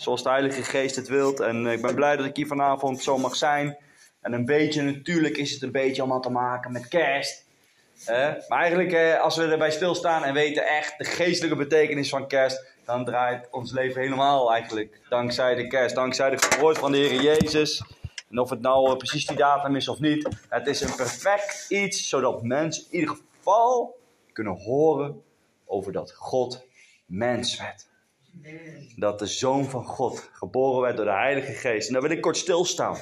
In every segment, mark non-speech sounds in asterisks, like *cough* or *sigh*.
Zoals de Heilige Geest het wilt. En eh, ik ben blij dat ik hier vanavond zo mag zijn. En een beetje, natuurlijk is het een beetje allemaal te maken met kerst. maar eigenlijk, eh, als we erbij stilstaan en weten echt de geestelijke betekenis van kerst, dan draait ons leven helemaal eigenlijk dankzij de kerst, dankzij de geboorte van de Heer Jezus. En of het nou eh, precies die datum is of niet, het is een perfect iets, zodat mensen in ieder geval kunnen horen over dat God mens werd. Dat de Zoon van God geboren werd door de Heilige Geest. En daar wil ik kort stilstaan.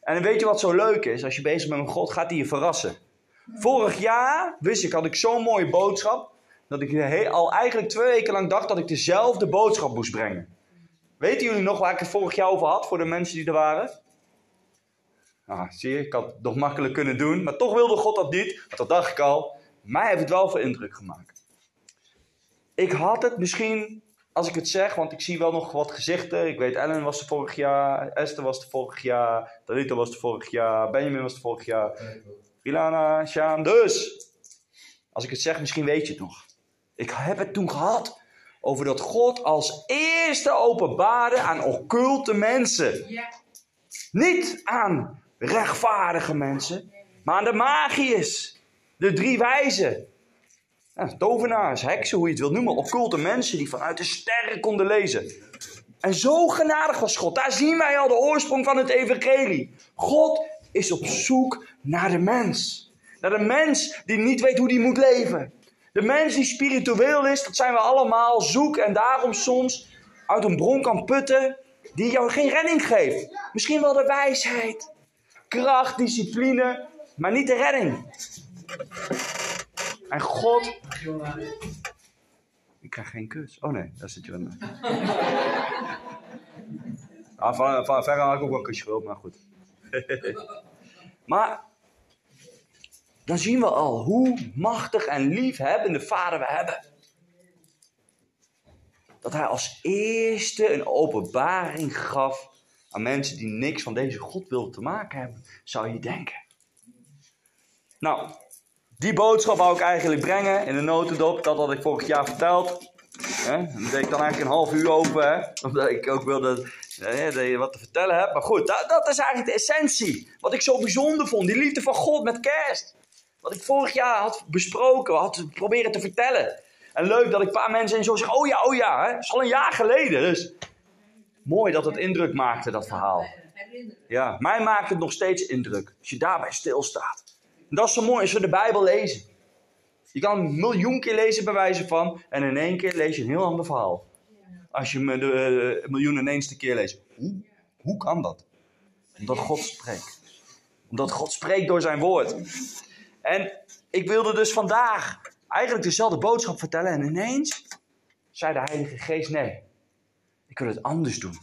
En weet je wat zo leuk is? Als je bezig bent met God, gaat hij je verrassen. Vorig jaar, wist ik, had ik zo'n mooie boodschap. Dat ik al eigenlijk twee weken lang dacht dat ik dezelfde boodschap moest brengen. Weten jullie nog waar ik het vorig jaar over had voor de mensen die er waren? Ah, zie je, ik had het nog makkelijk kunnen doen. Maar toch wilde God dat niet. Want dat dacht ik al. Mij heeft het wel veel indruk gemaakt. Ik had het misschien als ik het zeg, want ik zie wel nog wat gezichten. Ik weet, Ellen was er vorig jaar, Esther was er vorig jaar, Talita was er vorig jaar, Benjamin was er vorig jaar, Ilana, Sjaan. Dus, als ik het zeg, misschien weet je het nog. Ik heb het toen gehad over dat God als eerste openbaarde aan occulte mensen. Ja. Niet aan rechtvaardige mensen, maar aan de magiërs, de drie wijzen. Ja, tovenaars, heksen, hoe je het wil noemen, occulte mensen die vanuit de sterren konden lezen. En zo genadig was God. Daar zien wij al de oorsprong van het evangelie. God is op zoek naar de mens. Naar de mens die niet weet hoe die moet leven. De mens die spiritueel is, dat zijn we allemaal, zoek en daarom soms uit een bron kan putten die jou geen redding geeft. Misschien wel de wijsheid, kracht, discipline, maar niet de redding. En God. Ik krijg geen kus. Oh nee, daar zit je wel. *laughs* ah, van, van verre had ik ook wel een kusje gewild, maar goed. *laughs* maar dan zien we al hoe machtig en liefhebbende vader we hebben. Dat hij als eerste een openbaring gaf aan mensen die niks van deze God wilden te maken hebben, zou je denken. Nou, die boodschap wou ik eigenlijk brengen in de notendop. Dat had ik vorig jaar verteld. Hè? Deed ik dan eigenlijk een half uur over. Hè? Omdat ik ook wilde hè, dat je wat te vertellen hebt. Maar goed, dat, dat, is eigenlijk de essentie. Wat ik zo bijzonder vond. Die liefde van God met kerst. Wat ik vorig jaar had besproken. Had proberen te vertellen. En leuk dat ik een paar mensen in zo zeggen. Oh ja, oh ja. Hè? Dat is al een jaar geleden. Dus mooi dat het indruk maakte, dat verhaal. Ja, mij maakt het nog steeds indruk. Als je daarbij stilstaat. Dat is zo mooi als we de Bijbel lezen. Je kan een miljoen keer lezen bij wijze van, en in één keer lees je een heel ander verhaal. Als je de, de uh, miljoen in één keer leest. Hoe, hoe kan dat? Omdat God spreekt. Omdat God spreekt door zijn woord. En ik wilde dus vandaag eigenlijk dezelfde boodschap vertellen. En ineens zei de Heilige Geest: Nee, ik wil het anders doen.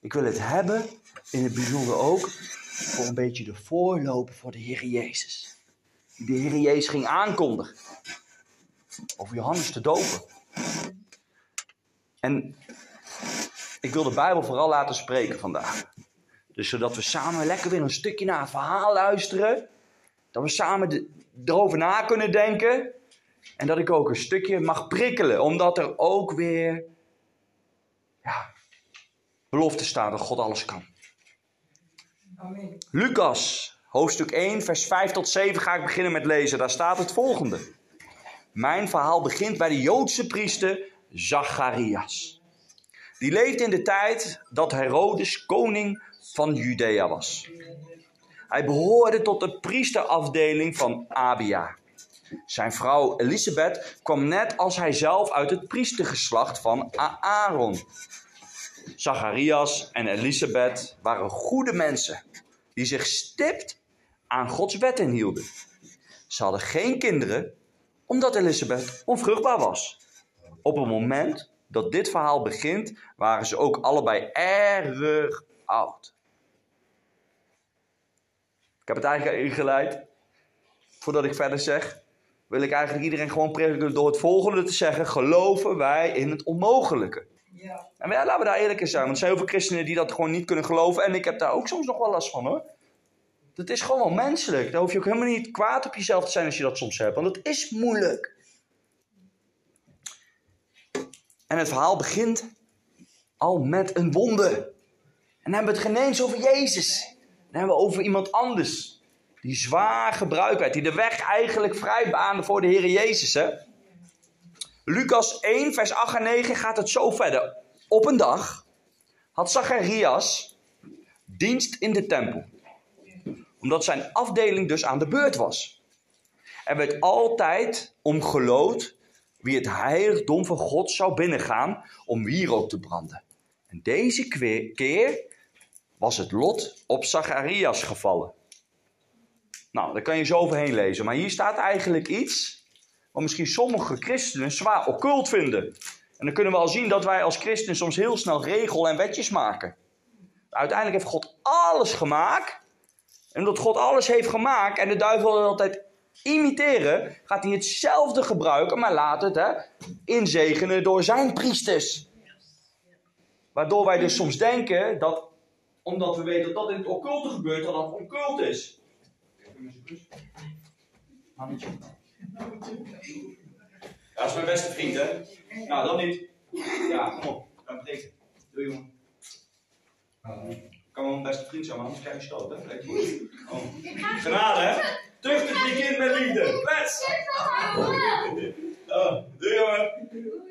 Ik wil het hebben, in het bijzonder ook, voor een beetje de voorloper voor de Heer Jezus. Die de Heer Jezus ging aankondigen. Over Johannes te dopen. En ik wil de Bijbel vooral laten spreken vandaag. Dus zodat we samen lekker weer een stukje naar het verhaal luisteren. Dat we samen erover na kunnen denken. En dat ik ook een stukje mag prikkelen. Omdat er ook weer ja, belofte staat dat God alles kan. Lucas, hoofdstuk 1, vers 5 tot 7 ga ik beginnen met lezen. Daar staat het volgende. Mijn verhaal begint bij de Joodse priester Zacharias. Die leefde in de tijd dat Herodes koning van Judea was. Hij behoorde tot de priesterafdeling van Abia. Zijn vrouw Elisabeth kwam net als hij zelf uit het priestergeslacht van Aaron. Zacharias en Elisabeth waren goede mensen die zich stipt aan Gods wetten hielden. Ze hadden geen kinderen omdat Elisabeth onvruchtbaar was. Op het moment dat dit verhaal begint, waren ze ook allebei erg oud. Ik heb het eigenlijk ingeleid. Voordat ik verder zeg, wil ik eigenlijk iedereen gewoon prediken door het volgende te zeggen: geloven wij in het onmogelijke? Ja. En ja, laten we daar eerlijk in zijn, want er zijn heel veel christenen die dat gewoon niet kunnen geloven. En ik heb daar ook soms nog wel last van hoor. Dat is gewoon wel menselijk. Daar hoef je ook helemaal niet kwaad op jezelf te zijn als je dat soms hebt, want het is moeilijk. En het verhaal begint al met een wonde. En dan hebben we het geen eens over Jezus. Dan hebben we over iemand anders. Die zwaar gebruikt werd. Die de weg eigenlijk vrij baande voor de Heer Jezus. Hè? Lucas 1, vers 8 en 9 gaat het zo verder. Op een dag had Zacharias dienst in de tempel. Omdat zijn afdeling dus aan de beurt was. Er werd altijd omgelood wie het heiligdom van God zou binnengaan om wierook te branden. En deze keer was het lot op Zacharias gevallen. Nou, daar kan je zo overheen lezen. Maar hier staat eigenlijk iets wat misschien sommige christenen zwaar occult vinden. En dan kunnen we al zien dat wij als christenen soms heel snel regel en wetjes maken. Uiteindelijk heeft God alles gemaakt. En omdat God alles heeft gemaakt en de duivel altijd imiteren, gaat hij hetzelfde gebruiken, maar laat het hè, inzegenen door zijn priesters. Waardoor wij dus soms denken dat, omdat we weten dat dat in het occulte gebeurt, dat dat occult is. Ja, dat is mijn beste vriend, hè? Nou, dan niet. Ja, kom op. Ga breken. Doe jongen. Kan wel mijn beste vriend zijn, maar anders krijg je stoot, hè? Oh. Genade, hè? Tuchtig je kind met liefde. Let's! Oh, doei jongen.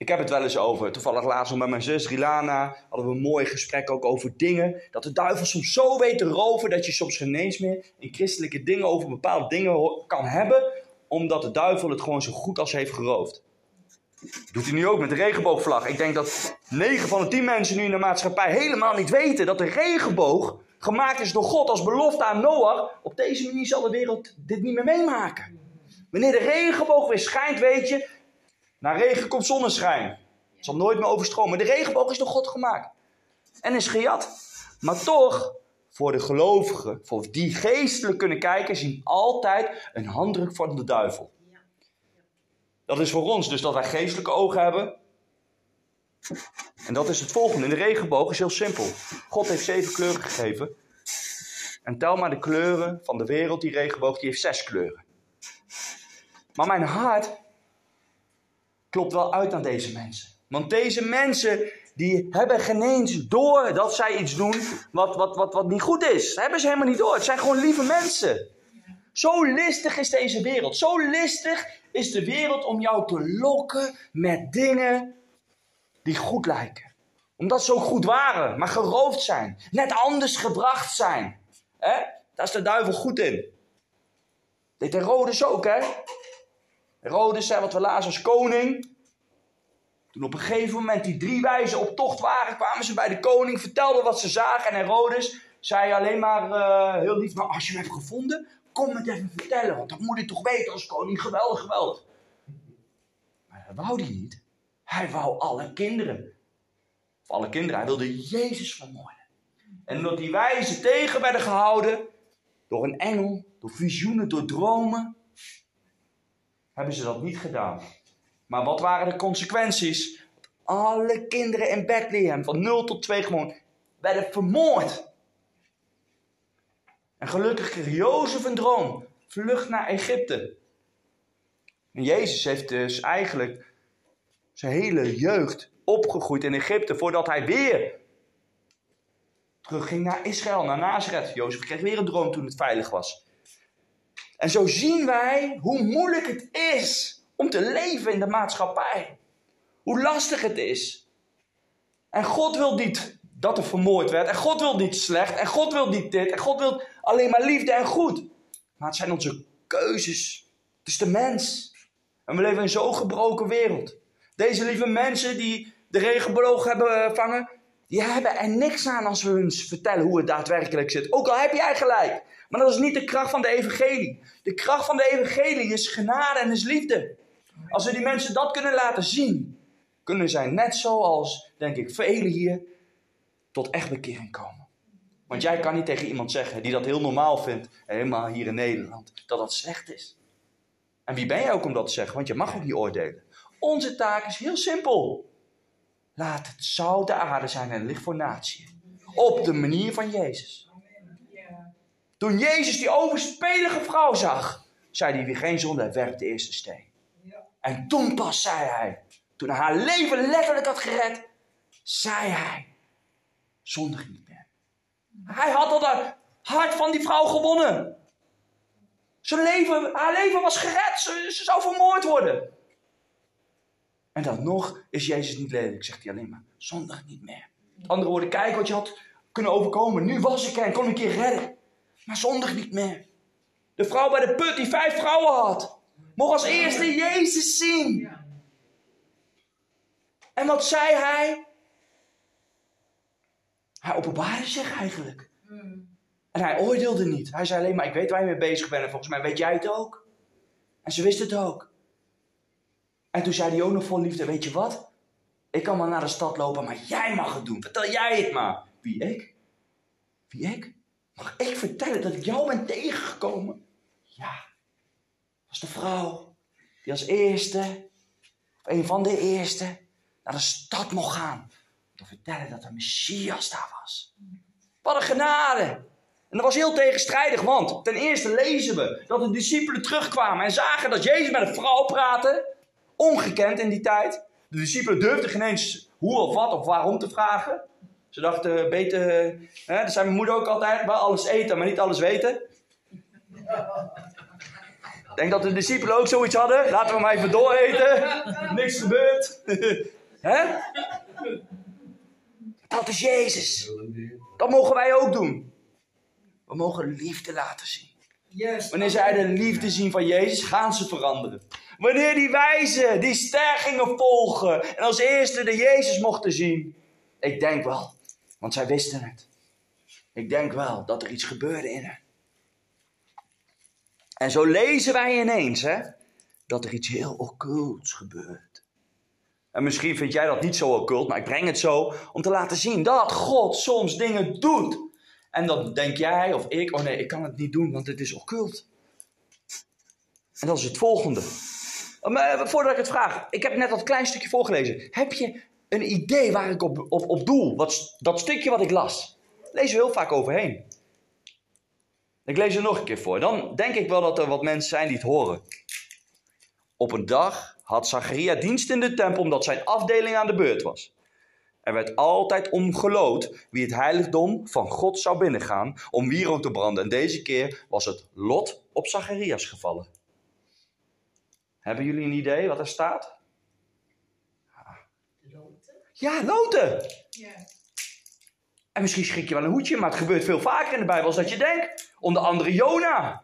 Ik heb het wel eens over. Toevallig laatst met mijn zus Rilana hadden we een mooi gesprek ook over dingen. Dat de duivel soms zo weet te roven dat je soms geen eens meer in christelijke dingen over bepaalde dingen kan hebben. Omdat de duivel het gewoon zo goed als heeft geroofd. Doet hij nu ook met de regenboogvlag. Ik denk dat 9 van de 10 mensen nu in de maatschappij helemaal niet weten dat de regenboog gemaakt is door God als belofte aan Noach. Op deze manier zal de wereld dit niet meer meemaken. Wanneer de regenboog weer schijnt, weet je, na regen komt zonneschijn. Het zal nooit meer overstromen. De regenboog is door God gemaakt. En is gejat. Maar toch, voor de gelovigen, voor die geestelijk kunnen kijken, zien altijd een handdruk van de duivel. Dat is voor ons dus dat wij geestelijke ogen hebben. En dat is het volgende. In de regenboog is heel simpel. God heeft zeven kleuren gegeven. En tel maar de kleuren van de wereld. Die regenboog die heeft zes kleuren. Maar mijn hart klopt wel uit aan deze mensen. Want deze mensen die hebben geen eens door dat zij iets doen wat, wat, wat, wat niet goed is. Dat hebben ze helemaal niet door. Het zijn gewoon lieve mensen. Zo listig is deze wereld. Zo listig is de wereld om jou te lokken met dingen die goed lijken. Omdat ze ook goed waren, maar geroofd zijn. Net anders gebracht zijn. Hè? Daar is de duivel goed in. Dit Herodes ook, hè? Herodes zei wat we lazen als koning. Toen op een gegeven moment die drie wijzen op tocht waren, kwamen ze bij de koning, vertelden wat ze zagen. En Herodes zei alleen maar uh, heel lief, maar als je hem hebt gevonden, kom het even vertellen, want dat moet ik toch weten als koning. Geweldig, geweldig. Maar dat wou hij niet. Hij wou alle kinderen. Of alle kinderen, hij wilde Jezus vermoorden. En omdat die wijzen tegen werden gehouden, door een engel, door visioenen, door dromen, hebben ze dat niet gedaan. Maar wat waren de consequenties? Alle kinderen in Bethlehem, van 0 tot 2 gewoon, werden vermoord. En gelukkig kreeg Jozef een droom. Vlucht naar Egypte. En Jezus heeft dus eigenlijk zijn hele jeugd opgegroeid in Egypte voordat hij weer terugging naar Israël, naar Nazareth. Jozef kreeg weer een droom toen het veilig was. En zo zien wij hoe moeilijk het is om te leven in de maatschappij. Hoe lastig het is. En God wil niet dat er vermoord werd. En God wil niet slecht. En God wil niet dit. En God wil alleen maar liefde en goed. Maar het zijn onze keuzes. Het is de mens. En we leven in zo'n gebroken wereld. Deze lieve mensen die de regenboog hebben vangen, die hebben er niks aan als we hun vertellen hoe het daadwerkelijk zit. Ook al heb jij gelijk. Maar dat is niet de kracht van de evangelie. De kracht van de evangelie is genade en is liefde. Als we die mensen dat kunnen laten zien, kunnen zij net zoals, denk ik, velen hier, tot echt bekering komen. Want jij kan niet tegen iemand zeggen die dat heel normaal vindt, helemaal hier in Nederland, dat dat slecht is. En wie ben jij ook om dat te zeggen? Want je mag ook niet oordelen. Onze taak is heel simpel. Laat het zout de aarde zijn en licht voor natie. Op de manier van Jezus. Toen Jezus die overspelige vrouw zag, zei hij wie geen zonde heeft, werpt de eerste steen. En toen pas zei hij, toen hij haar leven letterlijk had gered, zei hij, zondig niet meer. Hij had al het hart van die vrouw gewonnen. Zijn leven, haar leven was gered, ze, ze zou vermoord worden. En dan nog is Jezus niet lelijk, zegt hij alleen maar, zondig niet meer. Met andere woorden, kijk wat je had kunnen overkomen. Nu was ik er en kon ik je redden. Maar zondig niet meer. De vrouw bij de put die vijf vrouwen had. Mocht als eerste Jezus zien. En wat zei hij? Hij openbaarde zich eigenlijk. En hij oordeelde niet. Hij zei alleen maar, ik weet waar je mee bezig bent en volgens mij weet jij het ook. En ze wist het ook. En toen zei hij ook nog vol liefde, weet je wat? Ik kan wel naar de stad lopen, maar jij mag het doen. Vertel jij het maar. Wie ik? Wie ik? Mag ik vertellen dat ik jou ben tegengekomen? Ja. Was de vrouw die als eerste, een van de eerste, naar de stad mocht gaan. Om te vertellen dat de Messias daar was. Wat een genade. En dat was heel tegenstrijdig, want ten eerste lezen we dat de discipelen terugkwamen en zagen dat Jezus met een vrouw praatte. Ongekend in die tijd. De discipelen durfden geen eens hoe of wat of waarom te vragen. Ze dachten beter, hè, dat zei mijn moeder ook altijd, wel alles eten, maar niet alles weten. Ik denk dat de discipelen ook zoiets hadden. Laten we maar even dooreten. Niks gebeurt. *laughs* hè? Dat is Jezus. Dat mogen wij ook doen. We mogen liefde laten zien. Wanneer zij de liefde zien van Jezus, gaan ze veranderen. Wanneer die wijzen die ster gingen volgen en als eerste de Jezus mochten zien. Ik denk wel, want zij wisten het. Ik denk wel dat er iets gebeurde in hen. En zo lezen wij ineens hè, dat er iets heel occults gebeurt. En misschien vind jij dat niet zo occult, maar ik breng het zo om te laten zien dat God soms dingen doet. En dan denk jij of ik, oh nee, ik kan het niet doen, want het is occult. En dat is het volgende. Maar voordat ik het vraag, ik heb net dat klein stukje voorgelezen. Heb je een idee waar ik op, op, op doel? Wat, dat stukje wat ik las. Lees er heel vaak overheen. Ik lees er nog een keer voor. Dan denk ik wel dat er wat mensen zijn die het horen. Op een dag had Zacharia dienst in de tempel omdat zijn afdeling aan de beurt was. Er werd altijd omgelood wie het heiligdom van God zou binnengaan om wierook te branden. En deze keer was het lot op Zacharias gevallen. Hebben jullie een idee wat er staat? Ja, loten. Ja. En misschien schrik je wel een hoedje, maar het gebeurt veel vaker in de Bijbel als dat je denkt. Onder andere Jona.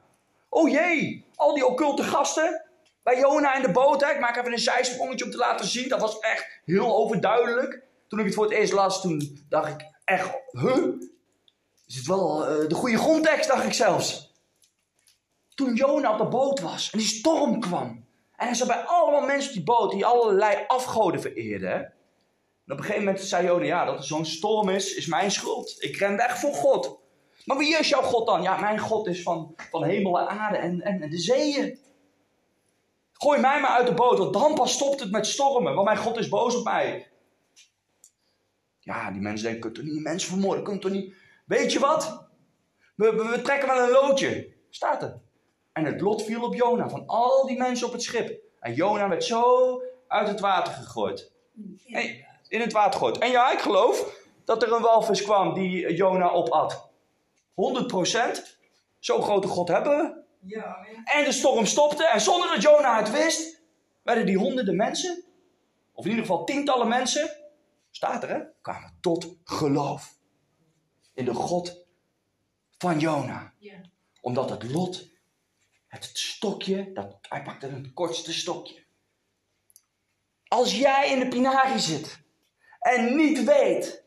Oh jee, al die occulte gasten. Bij Jona in de boot, hè. ik maak even een zijsprongetje om te laten zien. Dat was echt heel overduidelijk. Toen ik het voor het eerst las, toen dacht ik echt, huh? Is het wel eh, de goede grondtekst, dacht ik zelfs. Toen Jona op de boot was en die storm kwam. En hij zat bij allemaal mensen op die boot die allerlei afgoden vereerden. Op een gegeven moment zei Jona, ja, dat er zo'n storm is, is mijn schuld. Ik ren weg voor God. Maar wie is jouw God dan? Ja, mijn God is van, van hemel en aarde en, en, de zeeën. Gooi mij maar uit de boot, want dan pas stopt het met stormen. Want mijn God is boos op mij. Ja, die mensen denken, kunt toch niet mensen vermoorden? Kunt toch niet... Weet je wat? We, we, we trekken wel een loodje. Staat er. En het lot viel op Jona, van al die mensen op het schip. En Jona werd zo uit het water gegooid. Hey, in het water gegooid. En ja, ik geloof dat er een walvis kwam die Jona opat. 100%. Zo'n grote God hebben we. Ja. En de storm stopte. En zonder dat Jona het wist, werden die honderden mensen, of in ieder geval tientallen mensen, staat er hè, kwamen tot geloof. In de God van Jona. Ja. Omdat het lot, het stokje, dat, hij pakte het kortste stokje. Als jij in de pinarie zit en niet weet,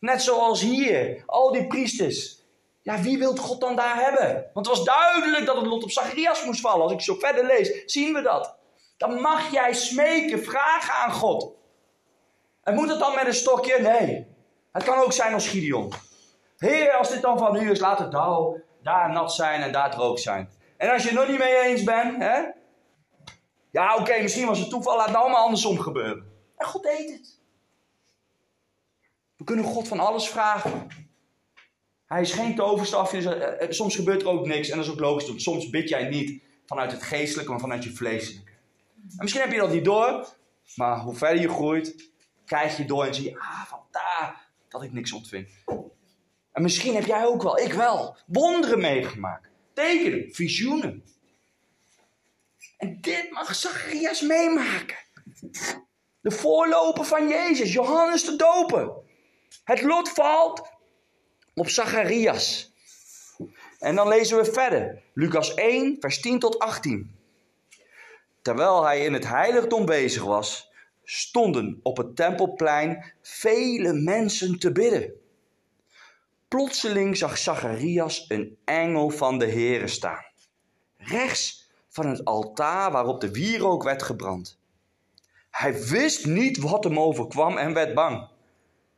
net zoals hier, al die priesters, ja, wie wil God dan daar hebben? Want het was duidelijk dat het lot op Zacharias moest vallen. Als ik zo verder lees, zien we dat. dan mag jij smeken, vragen aan God. En moet het dan met een stokje? Nee. Het kan ook zijn als Gideon. Heer, als dit dan van u is, laat het dauw daar nat zijn en daar droog zijn. En als je het nog niet mee eens bent, hè? Ja, oké, misschien was het toeval, laat het nou maar andersom gebeuren. En God deed het. We kunnen God van alles vragen. Hij is geen toverstafje, dus, eh, eh, soms gebeurt er ook niks en dat is ook logisch. Soms bid jij niet vanuit het geestelijke, maar vanuit je vleeselijke. En misschien heb je dat niet door, maar hoe verder je groeit, krijg je door en zie je, ah, vandaar dat ik niks ontving. En misschien heb jij ook wel, ik wel, wonderen meegemaakt. Tekenen, visioenen. En dit mag Zacharias meemaken. De voorloper van Jezus, Johannes de Doper. Het lot valt op Zacharias. En dan lezen we verder. Lucas 1, vers 10 tot 18. Terwijl hij in het heiligdom bezig was, stonden op het tempelplein vele mensen te bidden. Plotseling zag Zacharias een engel van de Heere staan, rechts van het altaar waarop de wierook werd gebrand. Hij wist niet wat hem overkwam en werd bang.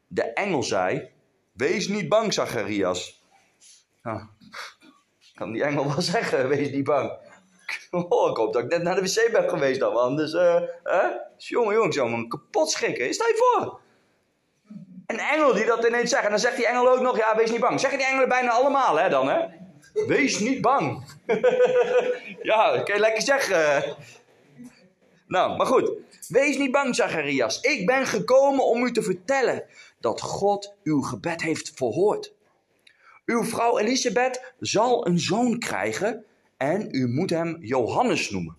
De engel zei: Wees niet bang, Zacharias. Nou, kan die engel wel *laughs* zeggen: Wees niet bang. *laughs* Oh, ik hoop dat ik net naar de wc ben geweest dan, anders, uh, hè? Jongen, jongen, ik zou kapot schrikken. Stel je voor. Een engel die dat ineens zegt. En dan zegt die engel ook nog, ja, wees niet bang. Zeggen die engelen bijna allemaal, hè, dan, hè? Wees niet bang. *laughs* ja, dat je lekker zeggen. Nou, maar goed. Wees niet bang, Zacharias. Ik ben gekomen om u te vertellen dat God uw gebed heeft verhoord. Uw vrouw Elisabeth zal een zoon krijgen en u moet hem Johannes noemen.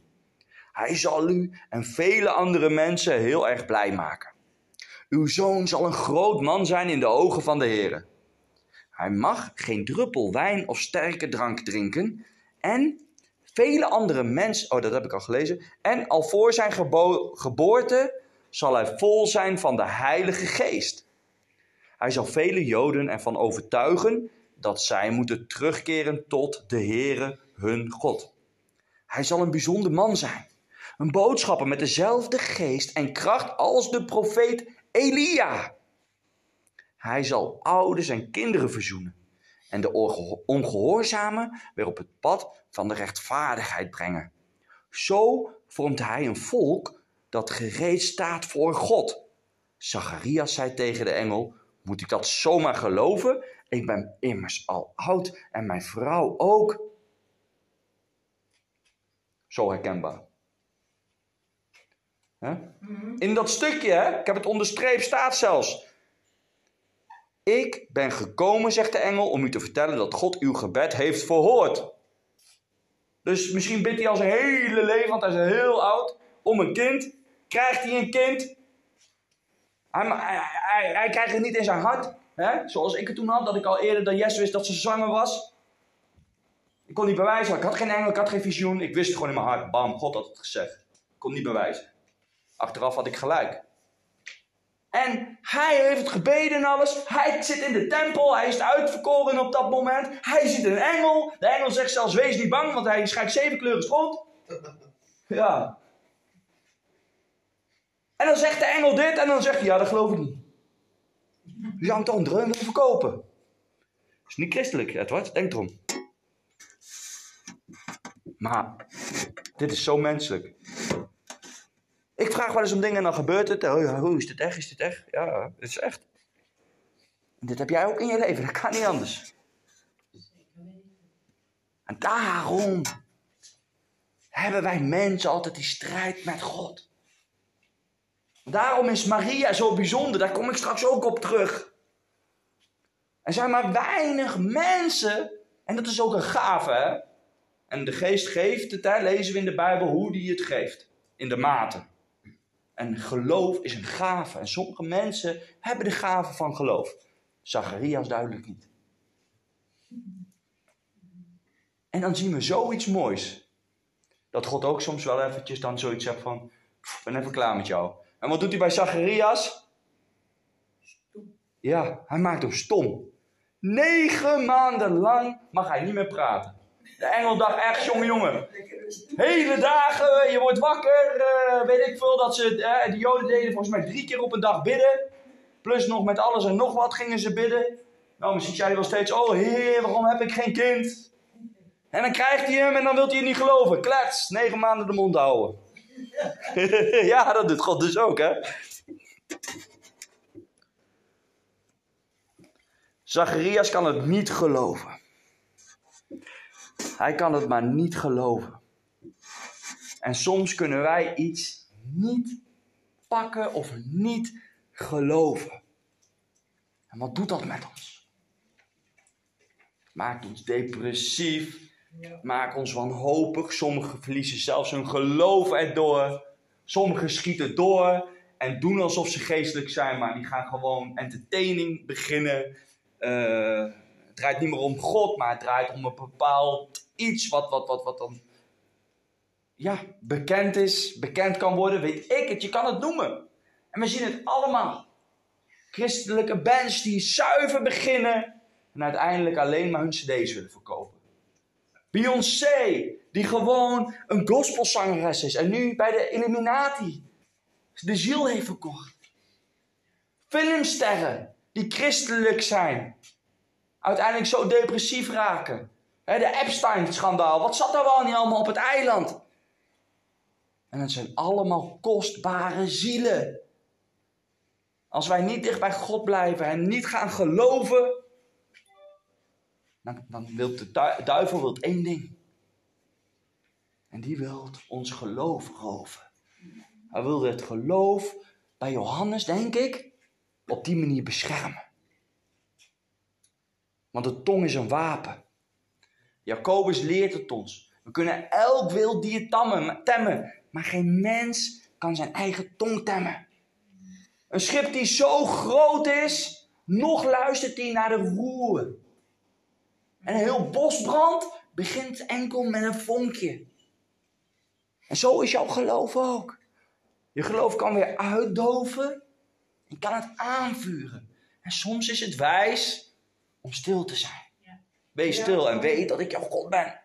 Hij zal u en vele andere mensen heel erg blij maken. Uw zoon zal een groot man zijn in de ogen van de Heer. Hij mag geen druppel wijn of sterke drank drinken en vele andere mensen, oh dat heb ik al gelezen, en al voor zijn geboorte zal hij vol zijn van de Heilige Geest. Hij zal vele Joden ervan overtuigen dat zij moeten terugkeren tot de Heere hun God. Hij zal een bijzonder man zijn, een boodschapper met dezelfde geest en kracht als de profeet Elia. Hij zal ouders en kinderen verzoenen en de ongehoorzamen weer op het pad van de rechtvaardigheid brengen. Zo vormt hij een volk dat gereed staat voor God. Zacharias zei tegen de engel: Moet ik dat zomaar geloven? Ik ben immers al oud en mijn vrouw ook. Zo herkenbaar. Mhm. In dat stukje, hè, ik heb het onderstreept, staat zelfs. Ik ben gekomen, zegt de engel, om u te vertellen dat God uw gebed heeft verhoord. Dus misschien bidt hij al zijn hele leven, want hij is heel oud, om een kind. Krijgt hij een kind? Hij, krijgt het niet in zijn hart. Hè? Zoals ik het toen had, dat ik al eerder dat Jezus wist dat ze zwanger was. Ik kon niet bewijzen, ik had geen engel, ik had geen visioen. Ik wist het gewoon in mijn hart. Bam, God had het gezegd. Ik kon niet bewijzen. Achteraf had ik gelijk. En hij heeft gebeden en alles. Hij zit in de tempel. Hij is uitverkoren op dat moment. Hij ziet een engel. De engel zegt zelfs: Wees niet bang, want hij schijnt zeven kleuren. *laughs* Ja. En dan zegt de engel dit en dan zegt hij: Ja, dat geloof ik niet. Je hangt toch een dreun verkopen. Dat is niet christelijk, Edward. Denk erom. Maar dit is zo menselijk. Ik vraag wel eens om dingen en dan gebeurt het. Oh, hoe is dit echt? Is dit echt? Ja, het is echt. dit heb jij ook in je leven. Dat kan niet anders. En daarom hebben wij mensen altijd die strijd met God. Daarom is Maria zo bijzonder. Daar kom ik straks ook op terug. Er zijn maar weinig mensen. En dat is ook een gave, hè? En de geest geeft het, lezen we in de Bijbel hoe die het geeft. In de mate. En geloof is een gave. En sommige mensen hebben de gave van geloof. Zacharias duidelijk niet. En dan zien we zoiets moois. Dat God ook soms wel eventjes dan zoiets zegt van... Ik ben even klaar met jou. En wat doet hij bij Zacharias? Ja, hij maakt hem stom. Negen maanden lang mag hij niet meer praten. De engel dacht echt, jongen, jongen. Hele dagen, je wordt wakker, eh, weet ik veel, dat ze, eh, de joden deden volgens mij drie keer op een dag bidden. Plus nog met alles en nog wat gingen ze bidden. Nou, misschien zei hij wel steeds, oh heer, waarom heb ik geen kind? En dan krijgt hij hem en dan wil hij het niet geloven. Klets, negen maanden de mond houden. *laughs* ja, dat doet God dus ook, hè. Zacharias kan het niet geloven. Hij kan het maar niet geloven. En soms kunnen wij iets niet pakken of niet geloven. En wat doet dat met ons? Maakt ons depressief, maakt ons wanhopig. Sommigen verliezen zelfs hun geloof erdoor. Sommigen schieten door en doen alsof ze geestelijk zijn, maar die gaan gewoon entertaining beginnen. Uh, draait niet meer om God, maar het draait om een bepaald iets wat, wat, wat, wat dan ja, bekend is, bekend kan worden, weet ik het, je kan het noemen. En we zien het allemaal. Christelijke bands die zuiver beginnen en uiteindelijk alleen maar hun cd's willen verkopen. Beyoncé, die gewoon een gospelzangeres is en nu bij de Illuminati de ziel heeft verkocht. Filmsterren die christelijk zijn, uiteindelijk zo depressief raken. de Epstein-schandaal, wat zat er wel niet allemaal op het eiland? En het zijn allemaal kostbare zielen. Als wij niet dicht bij God blijven en niet gaan geloven, dan, dan wil de duivel wil één ding. En die wil ons geloof roven. Hij wilde het geloof bij Johannes, denk ik, op die manier beschermen. Want de tong is een wapen. Jacobus leert het ons. We kunnen elk wild dier temmen, maar geen mens kan zijn eigen tong temmen. Een schip die zo groot is, nog luistert hij naar de roer. En een heel bosbrand begint enkel met een vonkje. En zo is jouw geloof ook. Je geloof kan weer uitdoven en kan het aanvuren. En soms is het wijs om stil te zijn. Wees stil en weet dat ik jouw God ben.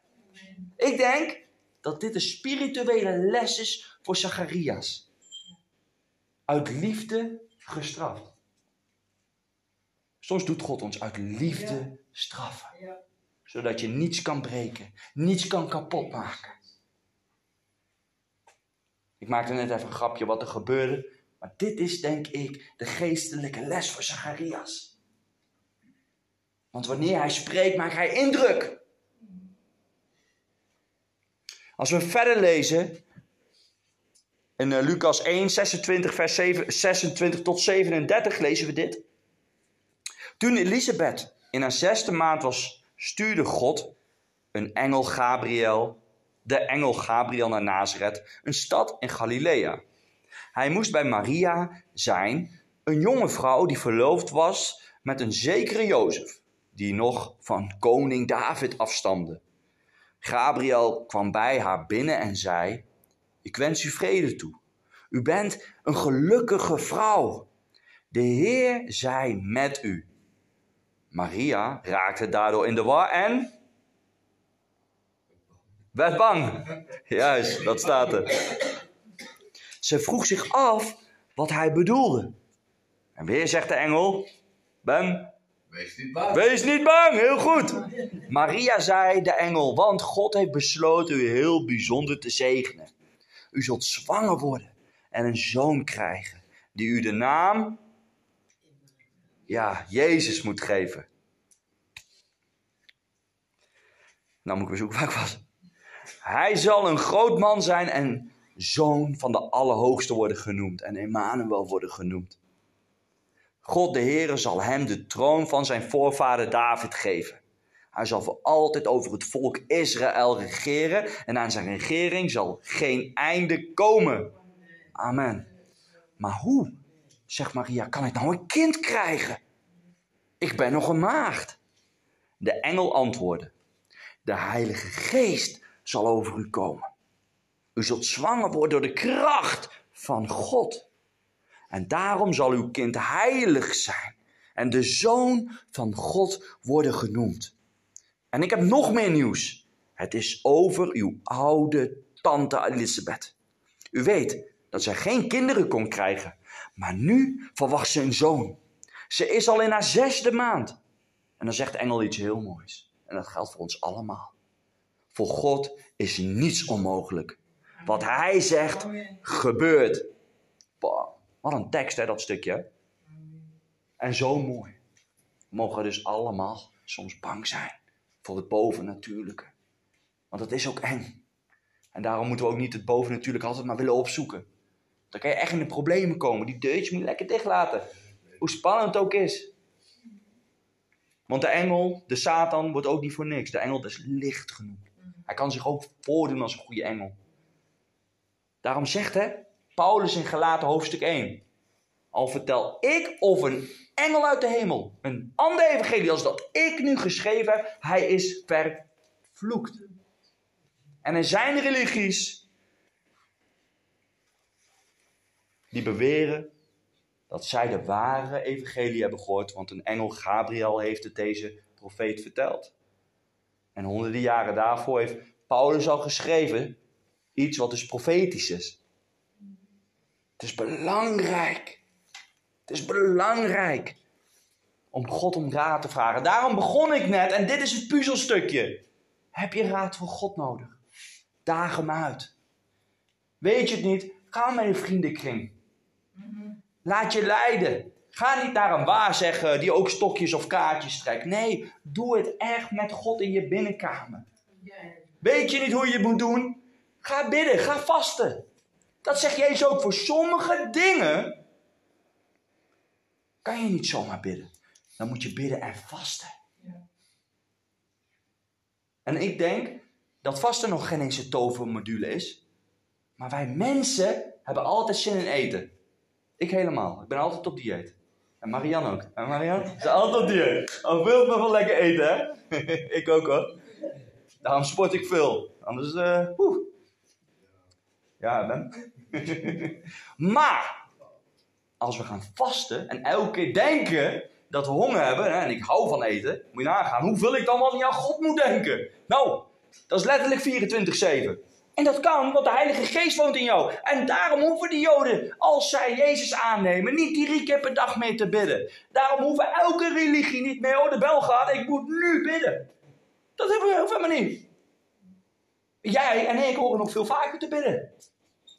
Ik denk dat dit een spirituele les is voor Zacharias. Uit liefde gestraft. Soms doet God ons uit liefde straffen. Zodat je niets kan breken, niets kan kapot maken. Ik maakte net even een grapje wat er gebeurde. Maar dit is denk ik de geestelijke les voor Zacharias. Want wanneer hij spreekt, maakt hij indruk. Als we verder lezen, in uh, Lucas 1, 26, vers 7, 26 tot 37 lezen we dit. Toen Elisabeth in haar zesde maand was, stuurde God een engel Gabriel de engel Gabriel naar Nazareth, een stad in Galilea. Hij moest bij Maria zijn, een jonge vrouw die verloofd was met een zekere Jozef, die nog van koning David afstamde. Gabriel kwam bij haar binnen en zei: Ik wens u vrede toe. U bent een gelukkige vrouw. De Heer zij met u. Maria raakte daardoor in de war en werd bang. *laughs* Juist, dat staat er. Ze vroeg zich af wat hij bedoelde. En weer zegt de engel: Ben. Wees niet bang. Wees niet bang, heel goed. Maria zei de engel: Want God heeft besloten u heel bijzonder te zegenen. U zult zwanger worden en een zoon krijgen, die u de naam, ja, Jezus moet geven. Nou moet ik weer zoeken waar ik was. Hij zal een groot man zijn en zoon van de Allerhoogste worden genoemd en Emmanuel worden genoemd. God de Heere zal hem de troon van zijn voorvader David geven. Hij zal voor altijd over het volk Israël regeren en aan zijn regering zal geen einde komen. Amen. Maar hoe, zegt Maria, kan ik nou een kind krijgen? Ik ben nog een maagd. De engel antwoordde: De Heilige Geest zal over u komen. U zult zwanger worden door de kracht van God. En daarom zal uw kind heilig zijn en de zoon van God worden genoemd. En ik heb nog meer nieuws. Het is over uw oude tante Elisabeth. U weet dat zij geen kinderen kon krijgen, maar nu verwacht ze een zoon. Ze is al in haar zesde maand. En dan zegt de engel iets heel moois. En dat geldt voor ons allemaal. Voor God is niets onmogelijk. Wat hij zegt, gebeurt. Boah, wat een tekst hè, dat stukje. En zo mooi. We mogen dus allemaal soms bang zijn voor het bovennatuurlijke. Want dat is ook eng. En daarom moeten we ook niet het bovennatuurlijke altijd maar willen opzoeken. Dan kan je echt in de problemen komen. Die deurtjes moet je lekker dicht laten. Hoe spannend het ook is. Want de engel, de Satan, wordt ook niet voor niks. De engel is licht genoemd. Hij kan zich ook voordoen als een goede engel. Daarom zegt hè, Paulus in Galaten hoofdstuk 1. Al vertel ik of een engel uit de hemel, een ander evangelie als dat ik nu geschreven heb, hij is vervloekt. En er zijn religies die beweren dat zij de ware evangelie hebben gehoord, want een engel Gabriel heeft het deze profeet verteld. En honderden jaren daarvoor heeft Paulus al geschreven iets wat dus profetisch is. Het is belangrijk. Het is belangrijk om God om raad te vragen. Daarom begon ik net, en dit is het puzzelstukje. Heb je raad van God nodig? Daag hem uit. Weet je het niet? Ga met een vriendenkring. Laat je leiden. Ga niet naar een waarzegger die ook stokjes of kaartjes trekt. Nee, doe het echt met God in je binnenkamer. Weet je niet hoe je het moet doen? Ga bidden, ga vasten. Dat zegt Jezus ook. Voor sommige dingen kan je niet zomaar bidden. Dan moet je bidden en vasten. En ik denk dat vasten nog geen eens een tovermodule is. Maar wij mensen hebben altijd zin in eten. Ik helemaal. Ik ben altijd op dieet. En Marianne ook. En Marianne? Ze altijd op dieet. Al wilt me wel lekker eten, hè? *laughs* ik ook hoor. Daarom sport ik veel. Anders, uh, Ja, ben. *laughs* maar, als we gaan vasten en elke keer denken dat we honger hebben, hè, en ik hou van eten, moet je nagaan hoeveel ik dan wel niet aan God moet denken. Nou, dat is letterlijk 24-7. En dat kan, want de Heilige Geest woont in jou. En daarom hoeven de Joden, als zij Jezus aannemen, niet drie keer per dag meer te bidden. Daarom hoeven elke religie niet meer, oh de bel gaat, ik moet nu bidden. Dat hebben we veel niet. Jij en ik horen nog veel vaker te bidden.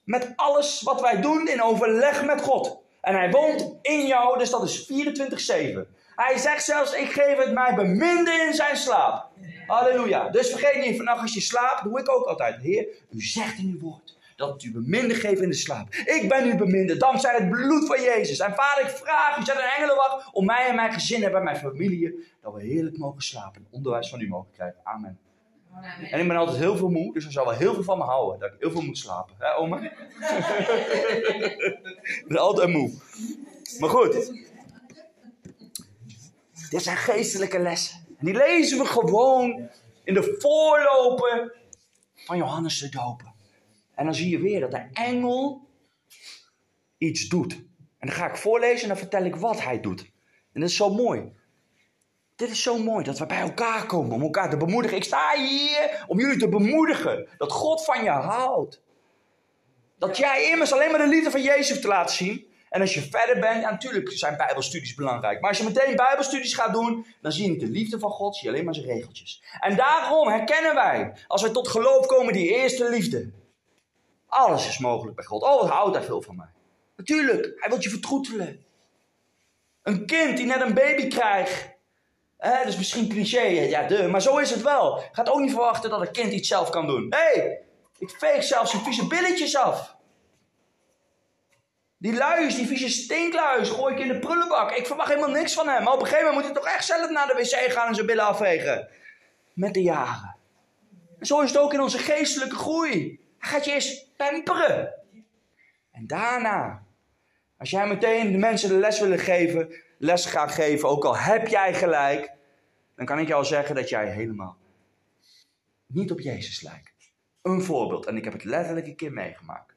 Met alles wat wij doen in overleg met God. En hij woont in jou, dus dat is 24-7. Hij zegt zelfs, ik geef het mij beminde in zijn slaap. Halleluja. Dus vergeet niet, vannacht als je slaapt, doe ik ook altijd. Heer, u zegt in uw woord dat u beminde geeft in de slaap. Ik ben u beminde, dankzij het bloed van Jezus. En vader, ik vraag u, zet een engelenwacht om mij en mijn gezin en bij mijn familie, dat we heerlijk mogen slapen en onderwijs van u mogen krijgen. Amen. En ik ben altijd heel veel moe, dus er zal wel heel veel van me houden. Dat ik heel veel moet slapen. Hè, oma? ik ben altijd moe. Maar goed. Dit zijn geestelijke lessen. En die lezen we gewoon in de voorlopen van Johannes de Doper. En dan zie je weer dat de engel iets doet. En dan ga ik voorlezen en dan vertel ik wat hij doet. En dat is zo mooi. Dit is zo mooi dat we bij elkaar komen om elkaar te bemoedigen. Ik sta hier om jullie te bemoedigen dat God van je houdt. Dat jij immers alleen maar de liefde van Jezus te laten zien. En als je verder bent, ja, natuurlijk zijn Bijbelstudies belangrijk. Maar als je meteen Bijbelstudies gaat doen, dan zie je niet de liefde van God, zie je alleen maar zijn regeltjes. En daarom herkennen wij, als wij tot geloof komen, die eerste liefde. Alles is mogelijk bij God. Oh, wat houdt hij veel van mij. Natuurlijk, hij wil je vertroetelen. Een kind die net een baby krijgt. Dat is misschien cliché, ja, de, maar zo is het wel. Gaat ook niet verwachten dat een kind iets zelf kan doen. Hé, hey, ik veeg zelfs zijn vieze billetjes af. Die luis, die vieze stinkluis, gooi ik in de prullenbak. Ik verwacht helemaal niks van hem. Maar op een gegeven moment moet hij toch echt zelf naar de wc gaan en zijn billen afvegen. Met de jaren. En zo is het ook in onze geestelijke groei. Hij gaat je eerst pamperen. En daarna, als jij meteen de mensen de les willen geven, les gaat geven, ook al heb jij gelijk, dan kan ik jou zeggen dat jij helemaal niet op Jezus lijkt. Een voorbeeld, en ik heb het letterlijk een keer meegemaakt.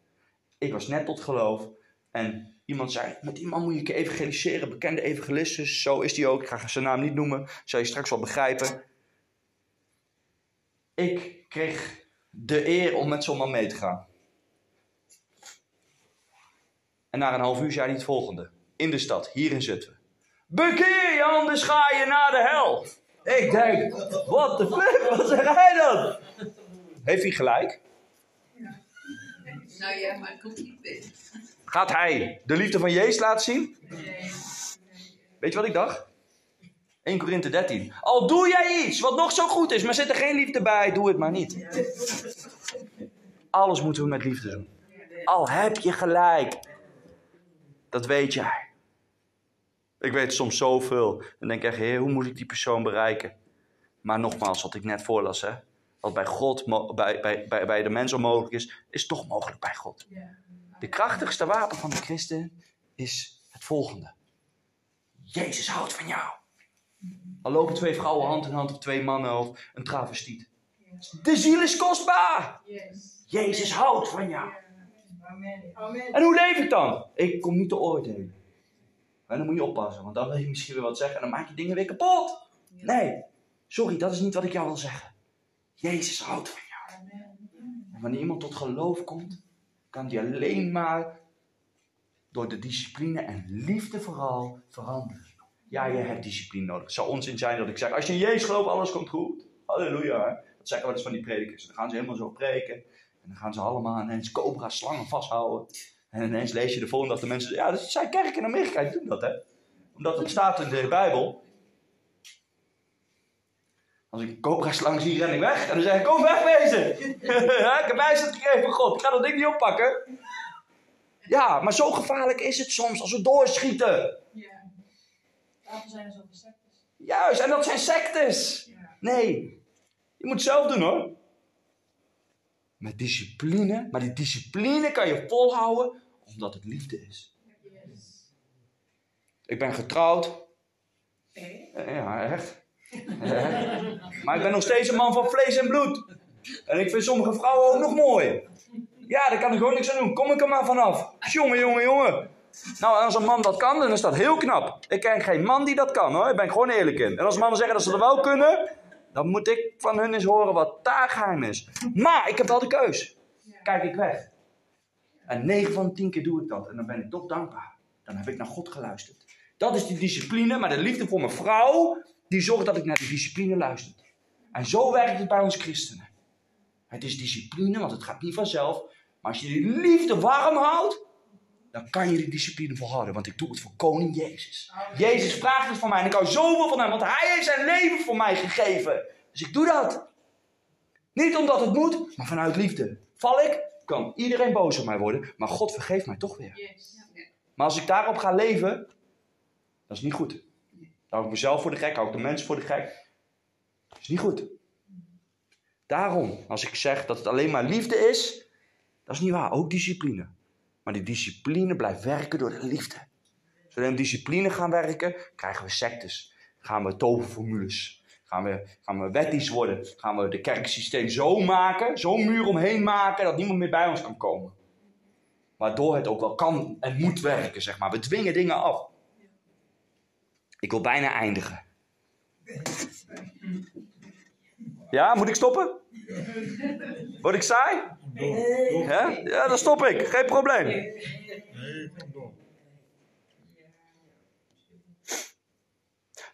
Ik was net tot geloof en iemand zei, met die man moet je evangeliseren, bekende evangelistus, zo is die ook, ik ga zijn naam niet noemen, zal je straks wel begrijpen. Ik kreeg de eer om met zo'n man mee te gaan. En na een half uur zei hij het volgende. In de stad, hier in Zutphen. Bekeer je, anders ga je naar de hel. Ik denk, wat de flip, wat zeg hij dan? Heeft hij gelijk? Nou ja, maar het komt niet binnen. Gaat hij de liefde van Jezus laten zien? Nee. Weet je wat ik dacht? 1 Korinthe 13. Al doe jij iets wat nog zo goed is, maar zit er geen liefde bij, doe het maar niet. Alles moeten we met liefde doen. Al heb je gelijk. Dat weet jij. Ik weet soms zoveel. Dan denk ik echt, heer, hoe moet ik die persoon bereiken? Maar nogmaals, wat ik net voorlas, hè. Wat bij God, bij, bij, bij, bij de mens onmogelijk is, is toch mogelijk bij God. De krachtigste wapen van de christen is het volgende. Jezus houdt van jou. Al lopen twee vrouwen hand in hand of twee mannen of een travestiet. De ziel is kostbaar. Jezus houdt van jou. En hoe leef ik dan? Ik kom niet te oordelen. En dan moet je oppassen, want dan wil je misschien weer wat zeggen en dan maak je dingen weer kapot. Nee, sorry, dat is niet wat ik jou wil zeggen. Jezus houdt van jou. En wanneer iemand tot geloof komt, kan die alleen maar door de discipline en liefde vooral veranderen. Ja, je hebt discipline nodig. Het zou onzin zijn dat ik zeg, als je in Jezus gelooft, alles komt goed. Halleluja. hè. Dat zeggen we eens van die predikers. Dan gaan ze helemaal zo preken. En dan gaan ze allemaal ineens cobra slangen vasthouden. En ineens lees je de volgende dag de mensen, ja, dat zijn kerken in Amerika, die doen dat, hè. Omdat het staat in de Bijbel. Als ik een cobra-slang zie, ren ik weg. En dan zeg ik, kom wegwezen. *laughs* Ik heb wijsheid gegeven van God. Ik ga dat ding niet oppakken. Ja, maar zo gevaarlijk is het soms als we doorschieten. Ja. Daarom zijn er zoveel sectes. Juist, en dat zijn sectes. Ja. Nee, je moet het zelf doen hoor. Met discipline, maar die discipline kan je volhouden omdat het liefde is. Yes. Ik ben getrouwd. Eh, Ja, echt. Echt. Maar ik ben nog steeds een man van vlees en bloed. En ik vind sommige vrouwen ook nog mooi. Ja, daar kan ik gewoon niks aan doen. Kom ik er maar vanaf. Jongen, jongen, jongen. Nou, als een man dat kan, dan is dat heel knap. Ik ken geen man die dat kan hoor. Daar ben ik gewoon eerlijk in. En als mannen zeggen dat ze dat wel kunnen, dan moet ik van hun eens horen wat daar geheim is. Maar ik heb wel de keus. Kijk ik weg. En 9 van de 10 keer doe ik dat. En dan ben ik toch dankbaar. Dan heb ik naar God geluisterd. Dat is die discipline, maar de liefde voor mijn vrouw, die zorgt dat ik naar die discipline luister. En zo werkt het bij ons christenen. Het is discipline, want het gaat niet vanzelf. Maar als je die liefde warm houdt, dan kan je die discipline volhouden. Want ik doe het voor koning Jezus. Jezus vraagt het van mij en ik hou zoveel van hem, want hij heeft zijn leven voor mij gegeven. Dus ik doe dat. Niet omdat het moet, maar vanuit liefde. Val ik, kan iedereen boos op mij worden, maar God vergeeft mij toch weer. Maar als ik daarop ga leven, dat is niet goed. Dan hou ik mezelf voor de gek, hou ik de mensen voor de gek. Dat is niet goed. Daarom, als ik zeg dat het alleen maar liefde is, dat is niet waar. Ook discipline. Maar die discipline blijft werken door de liefde. Als we in discipline gaan werken, krijgen we sectes. Gaan we toverformules. Gaan we, gaan we wettisch worden. Gaan we de kerksysteem zo maken, zo'n muur omheen maken, dat niemand meer bij ons kan komen. Waardoor het ook wel kan en moet werken, zeg maar. We dwingen dingen af. Ik wil bijna eindigen. Ja, moet ik stoppen? Word ik saai? Ja? ja, dan stop ik. Geen probleem.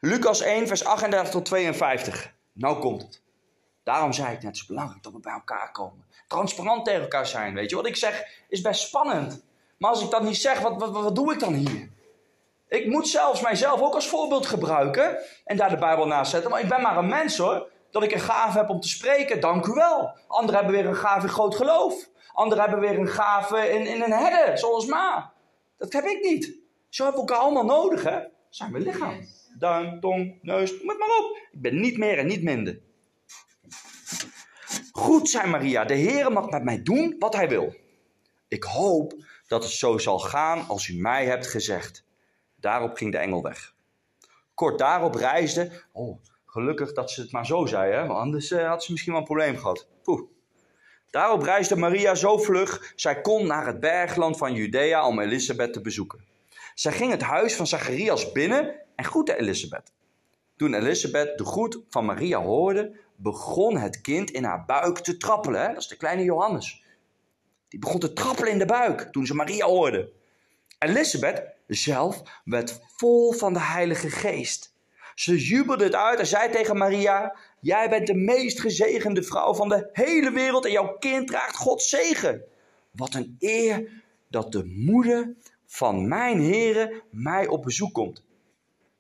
Lucas 1, vers 38 tot 52. Nou komt het. Daarom zei ik net, het is belangrijk dat we bij elkaar komen. Transparant tegen elkaar zijn, weet je. Wat ik zeg is best spannend. Maar als ik dat niet zeg, wat, wat, wat doe ik dan hier? Ik moet zelfs mijzelf ook als voorbeeld gebruiken en daar de Bijbel naast zetten. Maar ik ben maar een mens hoor. Dat ik een gave heb om te spreken, dank u wel. Anderen hebben weer een gave in groot geloof. Anderen hebben weer een gave in, in een herden, zoals Ma. Dat heb ik niet. Zo hebben we elkaar allemaal nodig, hè? Zijn we lichaam. Duim, tong, neus, noem het maar op. Ik ben niet meer en niet minder. Goed, zei Maria, de Heer mag met mij doen wat hij wil. Ik hoop dat het zo zal gaan als u mij hebt gezegd. Daarop ging de engel weg. Kort daarop reisde. Oh, gelukkig dat ze het maar zo zei, hè? want anders eh, had ze misschien wel een probleem gehad. Poeh. Daarop reisde Maria zo vlug, zij kon naar het bergland van Judea om Elisabeth te bezoeken. Zij ging het huis van Zacharias binnen en groette Elisabeth. Toen Elisabeth de groet van Maria hoorde, begon het kind in haar buik te trappelen. Dat is de kleine Johannes. Die begon te trappelen in de buik toen ze Maria hoorde. Elisabeth zelf werd vol van de Heilige Geest. Ze jubelde het uit en zei tegen Maria: Jij bent de meest gezegende vrouw van de hele wereld en jouw kind draagt Gods zegen. Wat een eer dat de moeder van mijn Here mij op bezoek komt.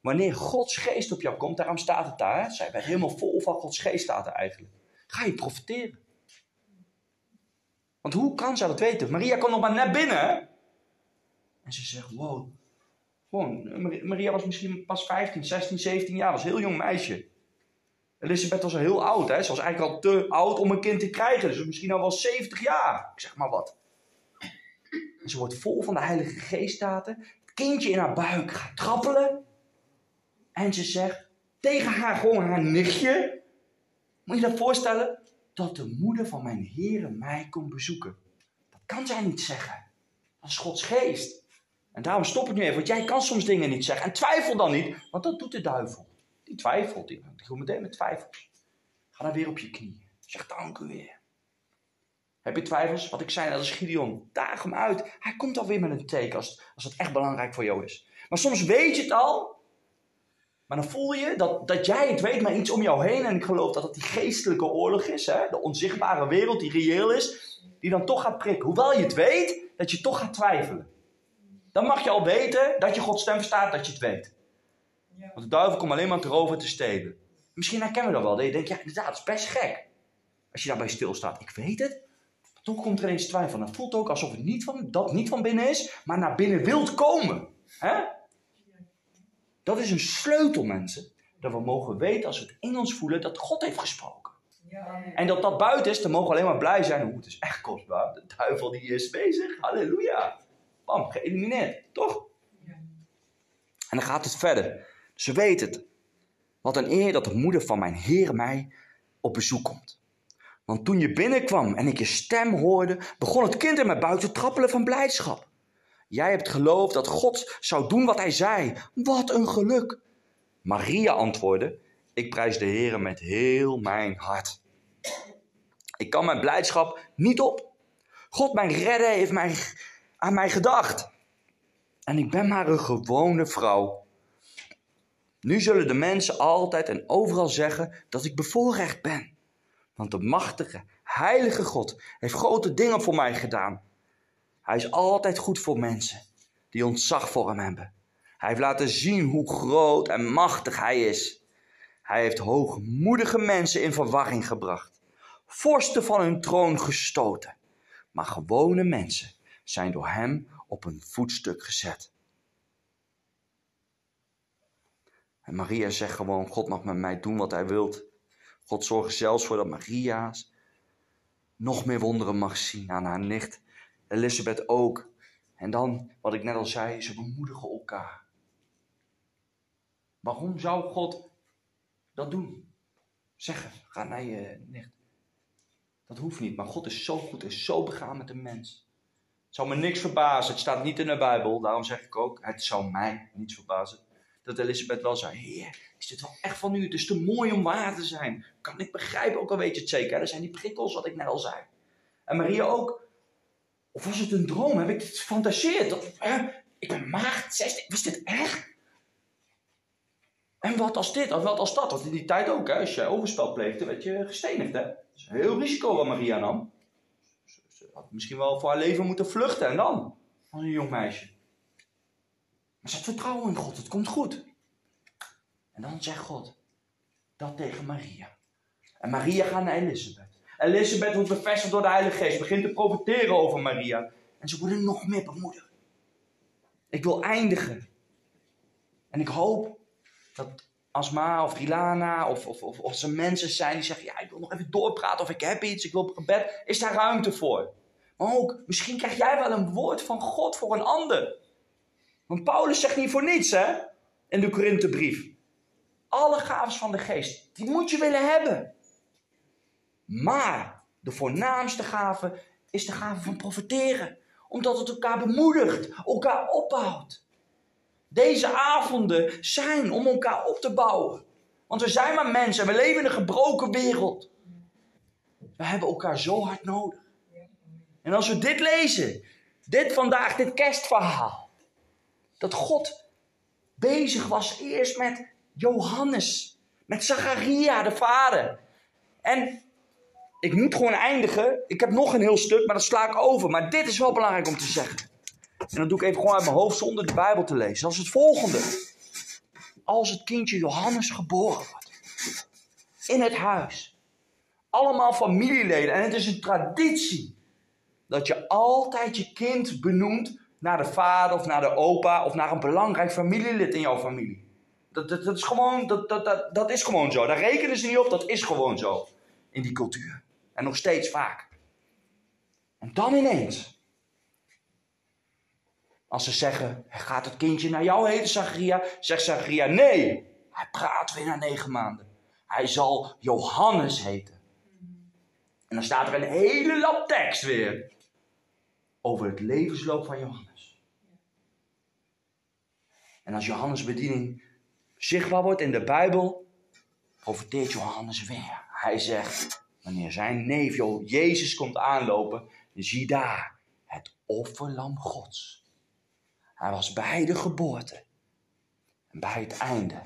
Wanneer Gods geest op jou komt, daarom staat het daar. Zij werd helemaal vol van Gods geest, staat er eigenlijk. Ga je profiteren. Want hoe kan zij dat weten? Maria kwam nog maar net binnen. En ze zegt, wow. Gewoon, Mar- Maria was misschien pas 15, 16, 17 jaar. was een heel jong meisje. Elisabeth was al heel oud. Hè? Ze was eigenlijk al te oud om een kind te krijgen. Dus misschien al wel 70 jaar. Ik zeg maar wat. Ze wordt vol van de Heilige Geest, staat er. Het kindje in haar buik gaat trappelen. En ze zegt tegen haar, gewoon haar nichtje. Moet je dat voorstellen? Dat de moeder van mijn heren mij komt bezoeken. Dat kan zij niet zeggen. Dat is Gods geest. En daarom stop ik nu even, want jij kan soms dingen niet zeggen. En twijfel dan niet, want dat doet de duivel. Die twijfelt, die, die meteen met twijfels. Ga dan weer op je knieën. Zeg dank u weer. Heb je twijfels? Wat ik zei, dat is Gideon. Daag hem uit. Hij komt alweer met een teken als, als het echt belangrijk voor jou is. Maar soms weet je het al. Maar dan voel je dat, dat jij het weet, maar iets om jou heen. En ik geloof dat het die geestelijke oorlog is. Hè? De onzichtbare wereld die reëel is. Die dan toch gaat prikken. Hoewel je het weet, dat je toch gaat twijfelen. Dan mag je al weten dat je Gods stem verstaat, dat je het weet. Want de duivel komt alleen maar te roven en te stelen. Misschien herkennen we dat wel. Dat je denkt, ja, inderdaad, dat is best gek. Als je daarbij stilstaat. Ik weet het. Maar toch komt er eens twijfel. Het voelt ook alsof het niet van, dat niet van binnen is, maar naar binnen wilt komen. Hè? Dat is een sleutel, mensen. Dat we mogen weten, als we het in ons voelen, dat God heeft gesproken. Ja. En dat dat buiten is, dan mogen we alleen maar blij zijn. Hoe het is echt kostbaar. De duivel die is bezig. Halleluja. Bam, geëlimineerd. Toch? Ja. En dan gaat het verder. Ze weet het. Wat een eer dat de moeder van mijn Heer mij op bezoek komt. Want toen je binnenkwam en ik je stem hoorde, begon het kind in mijn buik te trappelen van blijdschap. Jij hebt geloofd dat God zou doen wat hij zei. Wat een geluk. Maria antwoordde, ik prijs de Heer met heel mijn hart. Ik kan mijn blijdschap niet op. God, mijn redder, heeft mij, aan mij gedacht. En ik ben maar een gewone vrouw. Nu zullen de mensen altijd en overal zeggen dat ik bevoorrecht ben. Want de machtige, heilige God heeft grote dingen voor mij gedaan. Hij is altijd goed voor mensen die ontzag voor hem hebben. Hij heeft laten zien hoe groot en machtig hij is. Hij heeft hoogmoedige mensen in verwarring gebracht. Vorsten van hun troon gestoten. Maar gewone mensen zijn door hem op een voetstuk gezet. En Maria zegt gewoon: God mag met mij doen wat hij wilt. God zorgt zelfs voor dat Maria's nog meer wonderen mag zien aan haar nicht. Elisabeth ook. En dan, wat ik net al zei, ze bemoedigen elkaar. Waarom zou God dat doen? Zeggen, ga naar je nicht. Dat hoeft niet, maar God is zo goed en zo begaan met de mens. Zou me niks verbazen, het staat niet in de Bijbel, daarom zeg ik ook, het zou mij niets verbazen. Dat Elisabeth wel zei, heer, is dit wel echt van u? Het is te mooi om waar te zijn. Kan ik begrijpen, ook al weet je het zeker. Er zijn die prikkels, wat ik net al zei. En Maria ook. Of was het een droom? Heb ik dit gefantaseerd? Ik ben maagd, 16, was dit echt? En wat als dit, of wat als dat? Want in die tijd ook, hè? als je overspel pleegde, werd je gestenigd. Hè? Dat is heel risico wat Maria nam. Had misschien wel voor haar leven moeten vluchten en dan, als een jong meisje. Maar ze had vertrouwen in God, het komt goed. En dan zegt God dat tegen Maria. En Maria gaat naar Elisabeth. Elisabeth wordt bevestigd door de Heilige Geest, begint te profiteren over Maria. En ze worden nog meer bemoedigd. Ik wil eindigen. En ik hoop dat Asma of Rilana of, of, of, of ze mensen zijn die zeggen: Ja, ik wil nog even doorpraten of ik heb iets, ik wil op gebed. Is daar ruimte voor? Maar ook, misschien krijg jij wel een woord van God voor een ander. Want Paulus zegt niet voor niets, hè? In de Korinthebrief. Alle gaven van de geest, die moet je willen hebben. Maar de voornaamste gave is de gave van profiteren. Omdat het elkaar bemoedigt, elkaar opbouwt. Deze avonden zijn om elkaar op te bouwen. Want we zijn maar mensen, we leven in een gebroken wereld. We hebben elkaar zo hard nodig. En als we dit lezen, dit vandaag, dit kerstverhaal. dat God bezig was eerst met Johannes, met Zacharia, de vader. En ik moet gewoon eindigen. Ik heb nog een heel stuk, maar dat sla ik over. Maar dit is wel belangrijk om te zeggen. En dat doe ik even gewoon uit mijn hoofd zonder de Bijbel te lezen. Is het volgende. Als het kindje Johannes geboren wordt. In het huis. Allemaal familieleden. En het is een traditie. Dat je altijd je kind benoemt naar de vader of naar de opa of naar een belangrijk familielid in jouw familie. Dat, dat, dat, is, gewoon, dat, dat, dat, dat is gewoon zo. Daar rekenen ze niet op, dat is gewoon zo. In die cultuur. En nog steeds vaak. En dan ineens. Als ze zeggen, gaat het kindje naar jou heten, Zacharia? Zegt Zacharia, nee. Hij praat weer na negen maanden. Hij zal Johannes heten. En dan staat er een hele lap tekst weer. Over het levensloop van Johannes. En als Johannes' bediening zichtbaar wordt in de Bijbel, profiteert Johannes weer. Hij zegt, wanneer zijn neef Jezus komt aanlopen, zie daar het offerlam Gods. Hij was bij de geboorte en bij het einde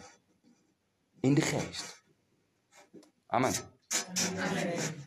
in de geest. Amen. Amen.